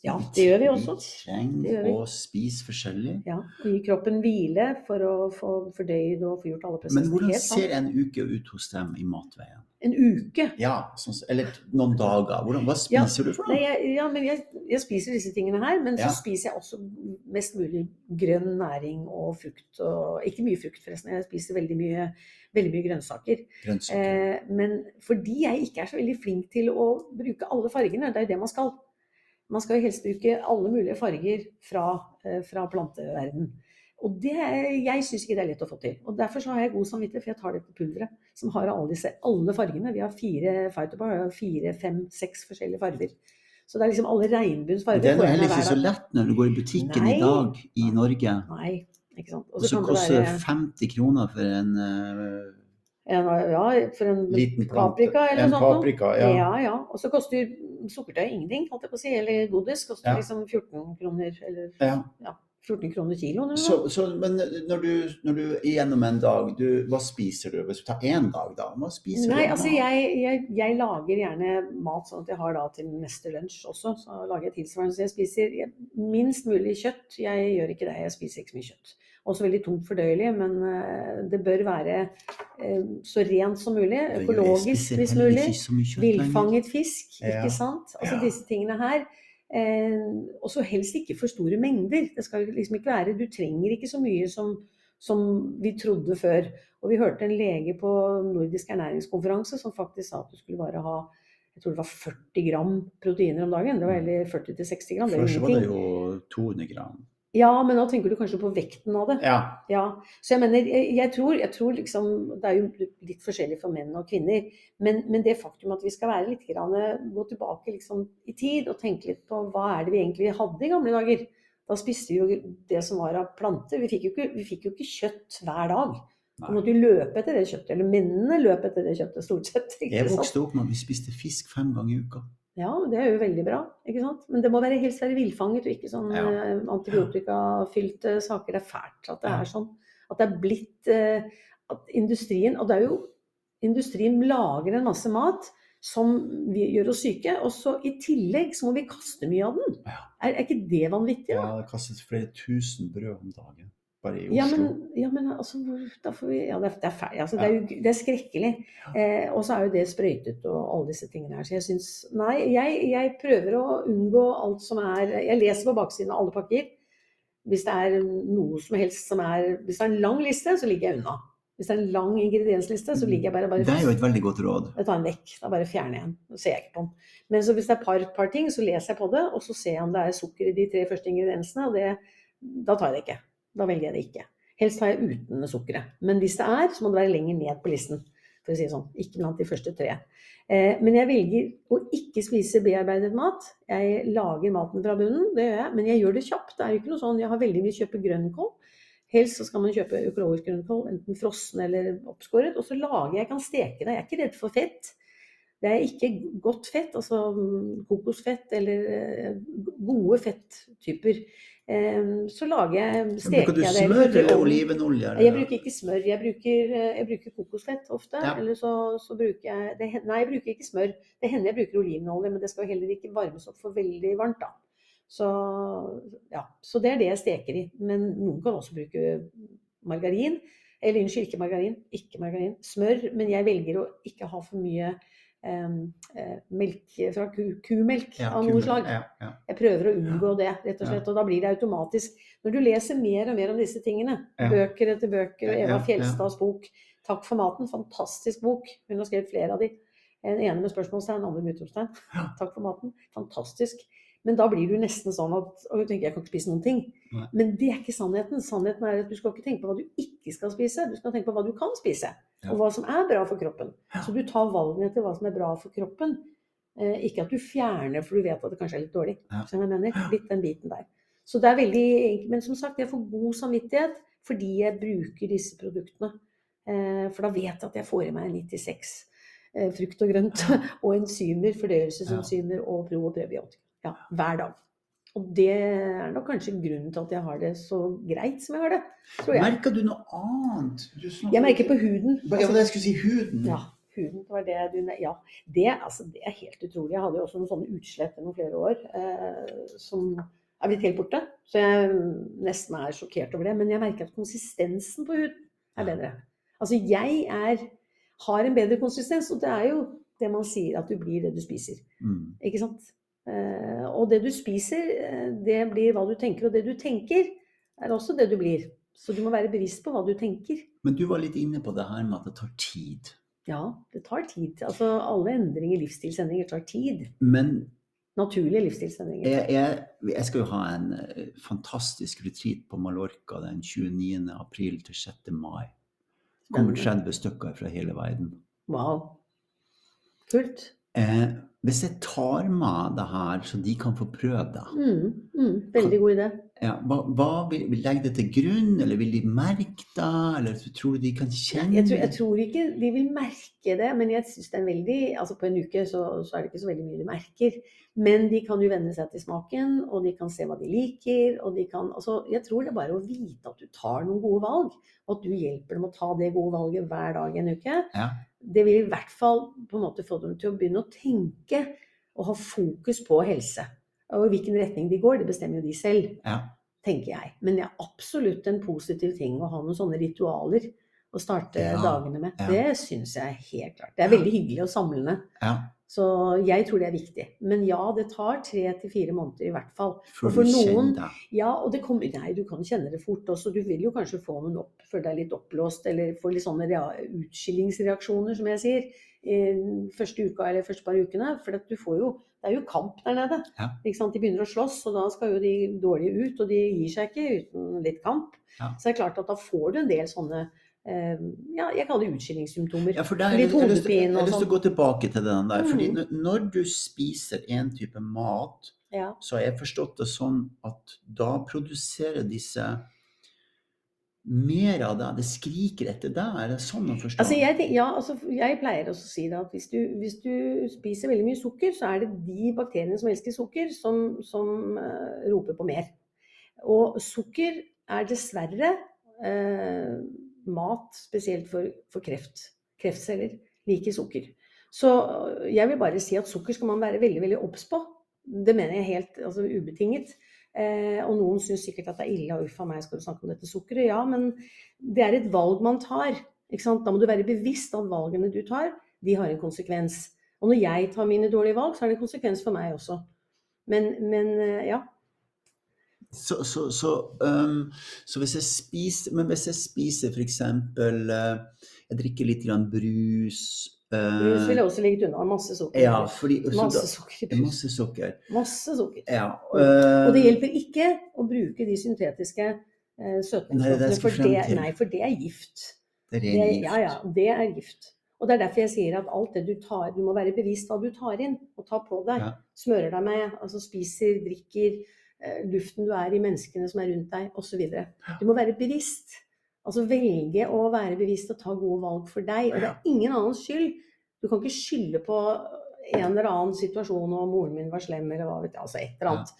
Ja, det gjør vi også. Vi trenger å spise forskjellig. Ja, og gi kroppen hvile for å få fordøyd og få gjort alle Men hvordan ser en uke ut hos dem i matveien? En uke. Ja, sånn, eller noen dager. Hvordan, hva Ja, spiser du for Nei, jeg, ja, men jeg, jeg spiser disse tingene her, men Ja. så spiser jeg også mest mulig grønn næring og frukt. Og, ikke mye frukt, forresten. Jeg spiser veldig mye, veldig mye grønnsaker. Grønnsaker. Eh, men fordi jeg ikke er så veldig flink til å bruke alle fargene, det er jo det man skal. Man skal jo helst bruke alle mulige farger fra, eh, fra planteverden. Og det, jeg syns ikke det er lett å få til. Og Derfor så har jeg god samvittighet, for jeg tar dette pulveret som har alle disse alle fargene. Vi har fire Fighterbar, har fire, fem, seks forskjellige farger. Så det er liksom alle regnbuens farger. det er nå heller ikke så lett når du går i butikken Nei. i dag i Norge. Nei, ikke sant. Og så koster det være 50 kroner for en uh... en, ja, for en liten plante. paprika eller en noe sånt. paprika, Ja, ja. ja. Og så koster sukkertøy ingenting, holdt jeg på å si. Eller godis koster Ja. liksom 14 kroner, eller ja. 14 kroner kiloen. Så, så, men når du, når du gjennom en dag, du, hva spiser du? Hvis du tar én dag, da? Hva spiser Nei, du? altså jeg, jeg, jeg lager gjerne mat sånn at jeg har da til neste lunsj også. Så lager jeg tilsvarende. Så jeg spiser minst mulig kjøtt. Jeg gjør ikke det, jeg spiser ikke så mye kjøtt. Også veldig tungt fordøyelig, men eh, det bør være eh, så rent som mulig. Økologisk hvis mulig. Villfanget fisk, ikke sant? Altså disse tingene her. Eh, og så helst ikke for store mengder. Det skal liksom ikke være Du trenger ikke så mye som, som vi trodde før. Og vi hørte en lege på Nordisk ernæringskonferanse som faktisk sa at du skulle bare ha jeg tror det var 40 gram proteiner om dagen. Det var heller 40-60 gram. Det er Først var det jo 200 gram. Ja, men nå tenker du kanskje på vekten av det. Ja. Ja, så jeg mener, jeg, jeg, tror, jeg tror liksom Det er jo litt forskjellig for menn og kvinner. Men, men det faktum at vi skal være litt grann, gå tilbake liksom i tid og tenke litt på hva er det vi egentlig hadde i gamle dager. Da spiste vi jo det som var av planter. Vi fikk jo ikke, vi fikk jo ikke kjøtt hver dag. Nei. Vi måtte jo løpe etter det kjøttet. Eller mennene løp etter det kjøttet, stort sett. Jeg vokste opp med at vi spiste fisk fem ganger i uka. Ja, det er jo veldig bra. ikke sant? Men det må være helst være villfanget og ikke sånn Ja. eh, antibiotikafylte saker. Det er fælt at det er sånn. At det er blitt eh, at industrien Og det er jo Industrien lager en masse mat som vi gjør oss syke, og så i tillegg så må vi kaste mye av den. Er, er ikke det vanvittig? da? Ja, det kastes flere tusen brød om dagen. Bare i Oslo. Ja, men, ja, men altså, vi, ja, det, er, feil, altså, det, er jo, det er skrekkelig. Eh, og så er jo det sprøytet og alle disse tingene her. Så jeg syns Nei, jeg, jeg prøver å unngå alt som er Jeg leser på baksiden av alle pakker. Hvis det er noe som helst som er Hvis det er en lang liste, så ligger jeg unna. Hvis det er en lang ingrediensliste, så ligger jeg bare, bare Det er jo et veldig godt råd. jeg tar den vekk. Da bare fjerner jeg den. Så ser jeg ikke på den. Men så hvis det er et par, par ting, så leser jeg på det, og så ser jeg om det er sukker i de tre første ingrediensene. Og det, da tar jeg det ikke. Da velger jeg det ikke. Helst tar jeg uten sukkeret. Men hvis det er, så må det være lenger ned på listen. For å si det sånn. Ikke blant de første tre. Eh, men jeg velger å ikke spise bearbeidet mat. Jeg lager maten fra bunnen, det gjør jeg. Men jeg gjør det kjapt. Det er jo ikke noe sånn, Jeg har veldig mye kjøpe grønnkål. Helst så skal man kjøpe økologisk grønnkål, enten frossen eller oppskåret. Og så lager jeg, jeg kan steke det. Jeg er ikke redd for fett. Det er ikke godt fett, altså mm, kokosfett eller eh, gode fetttyper. Eh, Så lager jeg, steker Bruker du smør eller olivenolje? Jeg bruker ikke smør, jeg bruker, eh, jeg bruker kokosfett ofte. Ja. Eller så, så bruker jeg det, Nei, jeg bruker ikke smør. Det hender jeg bruker olivenolje, men det skal heller ikke varmes opp for veldig varmt, da. Så, ja, så det er det jeg steker i. Men noen kan også bruke margarin. Eller unnskyld, ikke margarin. Ikke margarin. Smør. Men jeg velger å ikke ha for mye melk fra ku, kumelk Ja, av noe slag. Ja. Jeg prøver å unngå det, rett og slett. Og da blir det automatisk Når du leser mer og mer om disse tingene, bøker etter bøker, Eva. Fjelstads bok 'Takk for maten'. Fantastisk bok. Hun har skrevet flere av de. En ene med spørsmålstegn, andre med utropstegn. Takk for maten. Fantastisk. Men da blir du nesten sånn at Og du tenker jeg kan ikke spise noen ting. Nei. Men det er ikke sannheten. Sannheten er at du skal ikke tenke på hva du ikke skal spise. Du skal tenke på hva du kan spise. Og hva som er bra for kroppen. Så du tar valgene etter hva som er bra for kroppen. Eh, ikke at du fjerner for du vet at det kanskje er litt dårlig. Hva jeg mener? Litt den biten der. Så det er veldig enkelt. Men som sagt, jeg får god samvittighet fordi jeg bruker disse produktene. Eh, for da vet jeg at jeg får i meg 96 eh, frukt og grønt og enzymer, fordøyelsesenzymer og pro og prebiotika. Ja, hver dag. Og det er nok kanskje grunnen til at jeg har det så greit som jeg har det. Tror jeg. Merker du noe annet? Du Jeg merker på huden. Ja, det jeg skulle si. Huden. Ja, huden var det du Ja. Det, altså, det er helt utrolig. Jeg hadde jo også noen sånne utslett gjennom flere år eh, som er blitt helt borte. Så jeg nesten er sjokkert over det. Men jeg merker at konsistensen på huden er bedre. Altså jeg er, har en bedre konsistens, og det er jo det man sier at du blir det du spiser. Mm. Ikke sant? Eh, og det du spiser, eh, det blir hva du tenker. Og det du tenker, er også det du blir. Så du må være bevisst på hva du tenker. Men du var litt inne på det her med at det tar tid. Ja, det tar tid. Altså alle endringer, livsstilsendringer, tar tid. Men Naturlige livsstilsendringer. jeg, jeg, jeg skal jo ha en eh, fantastisk retreat på Mallorca den 29. april til 6. mai. Det kommer 30 stykker fra hele verden. Wow. Kult. Eh, hvis jeg tar med det her, så de kan få prøve det, Mm, mm, veldig god idé. ja, hva, hva vil, vil legge det til grunn, eller vil de merke det, eller tror du de kan kjenne Jeg tror, jeg tror ikke de vil merke det, men jeg synes det er veldig Altså på en uke så, så er det ikke så veldig mye de merker. Men de kan jo venne seg til smaken, og de kan se hva de liker. og de kan, altså Jeg tror det er bare å vite at du tar noen gode valg, og at du hjelper dem å ta det gode valget hver dag en uke. Ja. Det vil i hvert fall på en måte få dem til å begynne å tenke og ha fokus på helse. Og i hvilken retning de går, det bestemmer jo de selv Ja. tenker jeg. Men det er absolutt en positiv ting å ha noen sånne ritualer å starte Ja, dagene med. ja. Det syns jeg helt klart. Det er veldig hyggelig og samlende. Så jeg tror det er viktig. Men ja, det tar tre til fire måneder i hvert fall. For, du kjenner det. Ja, og det kommer Nei, du kan kjenne det fort også. Du vil jo kanskje få noen opp, føle deg litt oppblåst, eller få litt sånne rea- utskillingsreaksjoner, som jeg sier. i Første uka eller første par ukene. For at du får jo Det er jo kamp der nede. Ja. De begynner å slåss, og da skal jo de dårlige ut. Og de gir seg ikke uten litt kamp. Ja. Så det er klart at da får du en del sånne Ja, jeg kaller det utskillingssymptomer. Ja, for der, Litt jeg har hodepine Jeg har og lyst til å sånn. gå tilbake til den der. fordi Mhm. når- du spiser en type mat, Ja. så har jeg forstått det sånn at da produserer disse mer av det. Det skriker etter deg? Er det sånn å forstå? Altså jeg, ja, altså jeg pleier også å si det at hvis du, hvis du spiser veldig mye sukker, så er det de bakteriene som elsker sukker, som, som uh, roper på mer. Og sukker er dessverre eh, mat spesielt for, for kreft. Kreftceller liker sukker. Så øh, jeg vil bare si at sukker skal man være veldig veldig obs på. Det mener jeg helt altså, ubetinget. Eh, og noen syns sikkert at det er ille, og uff a meg, skal du snakke om dette sukkeret? Ja, men det er et valg man tar. Ikke sant? Da må du være bevisst at valgene du tar, de har en konsekvens. Og når jeg tar mine dårlige valg, så er det en konsekvens for meg også. Men, men eh, ja. Så, så, så, um, så hvis jeg spiser Men hvis jeg spiser f.eks. Uh, jeg drikker litt grann brus uh, Brus vil også ligge unna. Masse sukker. Ja, fordi Masse da, sukker. Masse sukker. Masse sukker. Ja. Og det uh, hjelper ikke å bruke de syntetiske det søtningsstoffene, for, for det er gift. det er Det, gift. ja, ja, det er gift. Og det er derfor jeg sier at alt det du tar, du må være bevisst hva du tar inn og tar på deg. Ja. Smører deg med, altså spiser, drikker, luften du er i, menneskene som er rundt deg, osv. Du må være bevisst. Altså velge å være bevisst og ta gode valg for deg. Og det er ingen annens skyld. Du kan ikke skylde på en eller annen situasjon og moren min var slem eller hva vet jeg, altså et eller annet.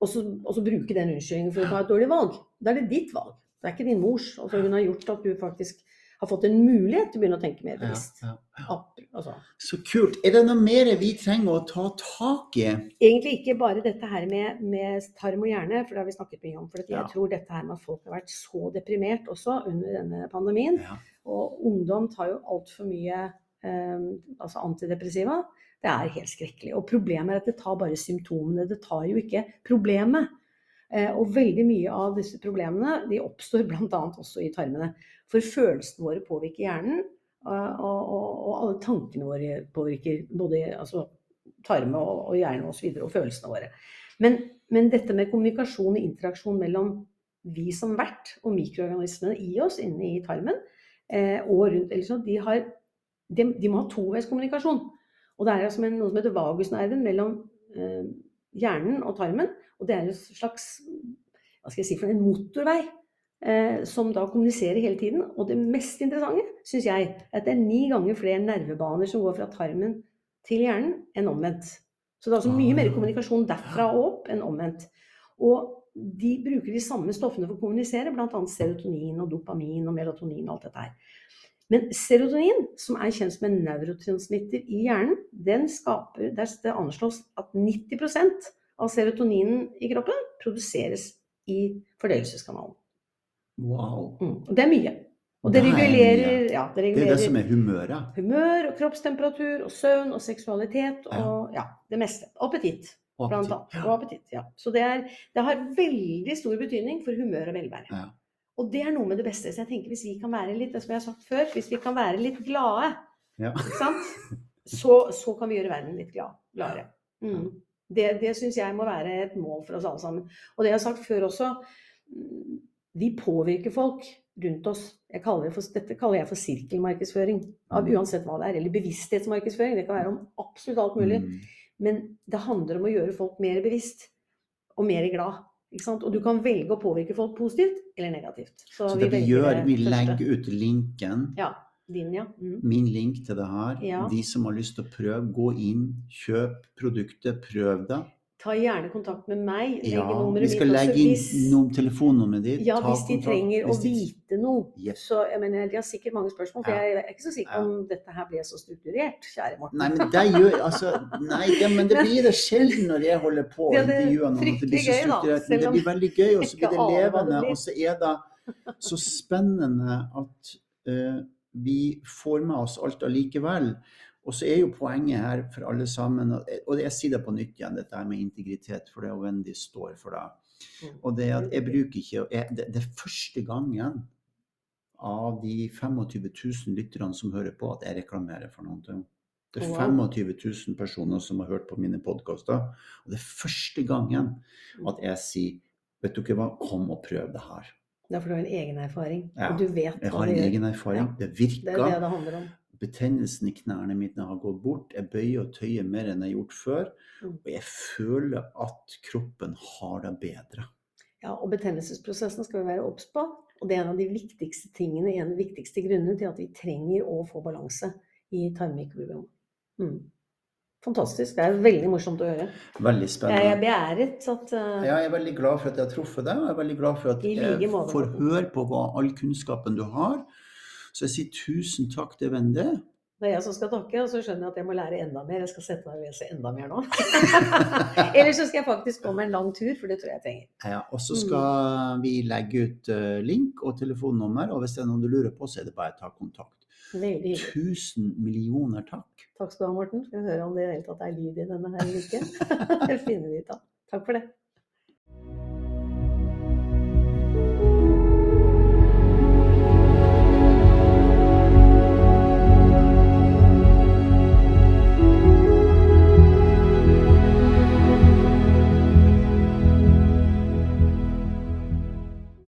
Og, så, og så bruke den unnskyldningen for å ta et dårlig valg. Da er det ditt valg. Det er ikke din mors. Altså hun har gjort at du faktisk har fått en mulighet til å begynne å tenke mer bevisst. ja. ja, altså. Så kult. Er det noe mer vi trenger å ta tak i? Egentlig ikke bare dette her med, med tarm og hjerne, for det har vi snakket mye om. For jeg tror dette her med at folk har vært så deprimert også under denne pandemien. Og ungdom tar jo altfor mye eh, altså antidepressiva. Det er helt skrekkelig. Og problemet er at det tar bare symptomene. Det tar jo ikke problemet. Eh, og veldig mye av disse problemene de oppstår bl.a. også i tarmene. For følelsene våre påvirker hjernen, og, og, og alle tankene våre påvirker både altså, tarme og, og hjerne osv. Og, og følelsene våre. Men, men, dette med kommunikasjon og interaksjon mellom vi som vert og mikroorganismene i oss inne i tarmen eh, og rundt liksom, de, har, de, de, må ha toveiskommunikasjon. Og det er altså noe som heter vagusnerven mellom eh, hjernen og tarmen. Og det er en slags hva skal jeg si for en motorvei eh, som da kommuniserer hele tiden. Og det mest interessante syns jeg er at det er ni ganger flere nervebaner som går fra tarmen til hjernen enn omvendt. Så det er altså mye mer ah. kommunikasjon derfra og opp enn omvendt. Og de bruker de samme stoffene for å kommunisere, bl.a. serotonin og dopamin og melatonin og alt dette her. Men serotonin, som er kjent som en neurotransmitter i hjernen, den skaper, det anslås at 90% av serotoninen i kroppen produseres i fordøyelseskanalen. Wow. Mm. Det er mye. Og det regulerer, ja, det regulerer Det er det som er humøret? Humør og kroppstemperatur og søvn og seksualitet og ja, det meste. Appetitt. Blant annet. Og appetitt, ja. Så det, er, det, har veldig stor betydning for humør og velvære. Ja. Og det er noe med det beste. Så jeg tenker hvis vi kan være litt det som jeg har sagt før, hvis vi kan være litt glade, ja. så, så, kan vi gjøre verden litt glad, gladere. Mm. Det, det syns jeg må være et mål for oss alle sammen. Og det jeg har sagt før også, vi påvirker folk rundt oss. Kaller for, dette kaller jeg for sirkelmarkedsføring. Av mm. uansett hva det er. Eller bevissthetsmarkedsføring. Det kan være om absolutt alt mulig. Mm. Men det handler om å gjøre folk mer bevisst og mer glad. Og du kan velge å påvirke folk positivt eller negativt. Så, Så det vi, vi gjør, vi legger ut linken. Ja, din, ja. Mm. Min link til det her. Ja. De som har lyst til å prøve, gå inn, kjøp produktet, prøv det. Ta gjerne kontakt med meg. Ja, vi skal legge inn hvis, noen telefonnummeret ditt. Ja, hvis de kontakt, trenger hvis de... å vite noe. Yes. Så jeg mener, De har sikkert mange spørsmål, for ja. jeg er ikke så sikker på om dette her ble så strukturert. Kjære Morten. Nei, men det, gjør, altså, nei, det, men det blir det sjelden når jeg holder på å intervjue noen. Det blir så strukturert. Men det blir veldig gøy, og så blir det levende. Og så er det så spennende at uh, vi får med oss alt allikevel. Og så er jo poenget her for alle sammen, og jeg sier det på nytt igjen, dette her med integritet, for det er Wendy står for det. Mm. Og det at jeg bruker ikke jeg, det, det, er første gangen av de 25 000 lytterne som hører på, at jeg reklamerer for noe. Det er 25 000 personer som har hørt på mine podkaster. Og det er første gangen mm. at jeg sier Vet du hva, kom og prøv det her. Det er fordi du har en egen erfaring. Ja, jeg har en egen erfaring. Ja. Det virker. Det er det det handler om betennelsen i knærne mine har gått bort. Jeg bøyer og tøyer mer enn jeg har gjort før. Mm. Og jeg føler at kroppen har det bedre. Ja, og betennelsesprosessen skal vi være obs på. Og det er en av de viktigste tingene, en av de viktigste grunnene til at vi trenger å få balanse i tarmmikrobiom. Mm. Fantastisk. Det er veldig morsomt å høre. Veldig spennende. Jeg er beæret at uh... Ja, jeg er veldig glad for at jeg har truffet deg. Jeg er veldig glad for at jeg får høre på hva, all kunnskapen du har. Så jeg sier tusen takk til Vende. Det er jeg som skal takke, og så skjønner jeg at jeg må lære enda mer. Jeg skal sette meg og lese enda mer nå. Eller så skal jeg faktisk gå med en lang tur, for det tror jeg jeg trenger. Ja, Og så skal mm. vi legge ut uh, link og telefonnummer, og hvis det er noe du lurer på, så er det bare å ta kontakt. Veldig Tusen millioner takk. Takk skal du ha, Morten. Skal vi høre om det i det hele tatt er lyd i denne her eller ikke. det finner vi ut av. Takk for det.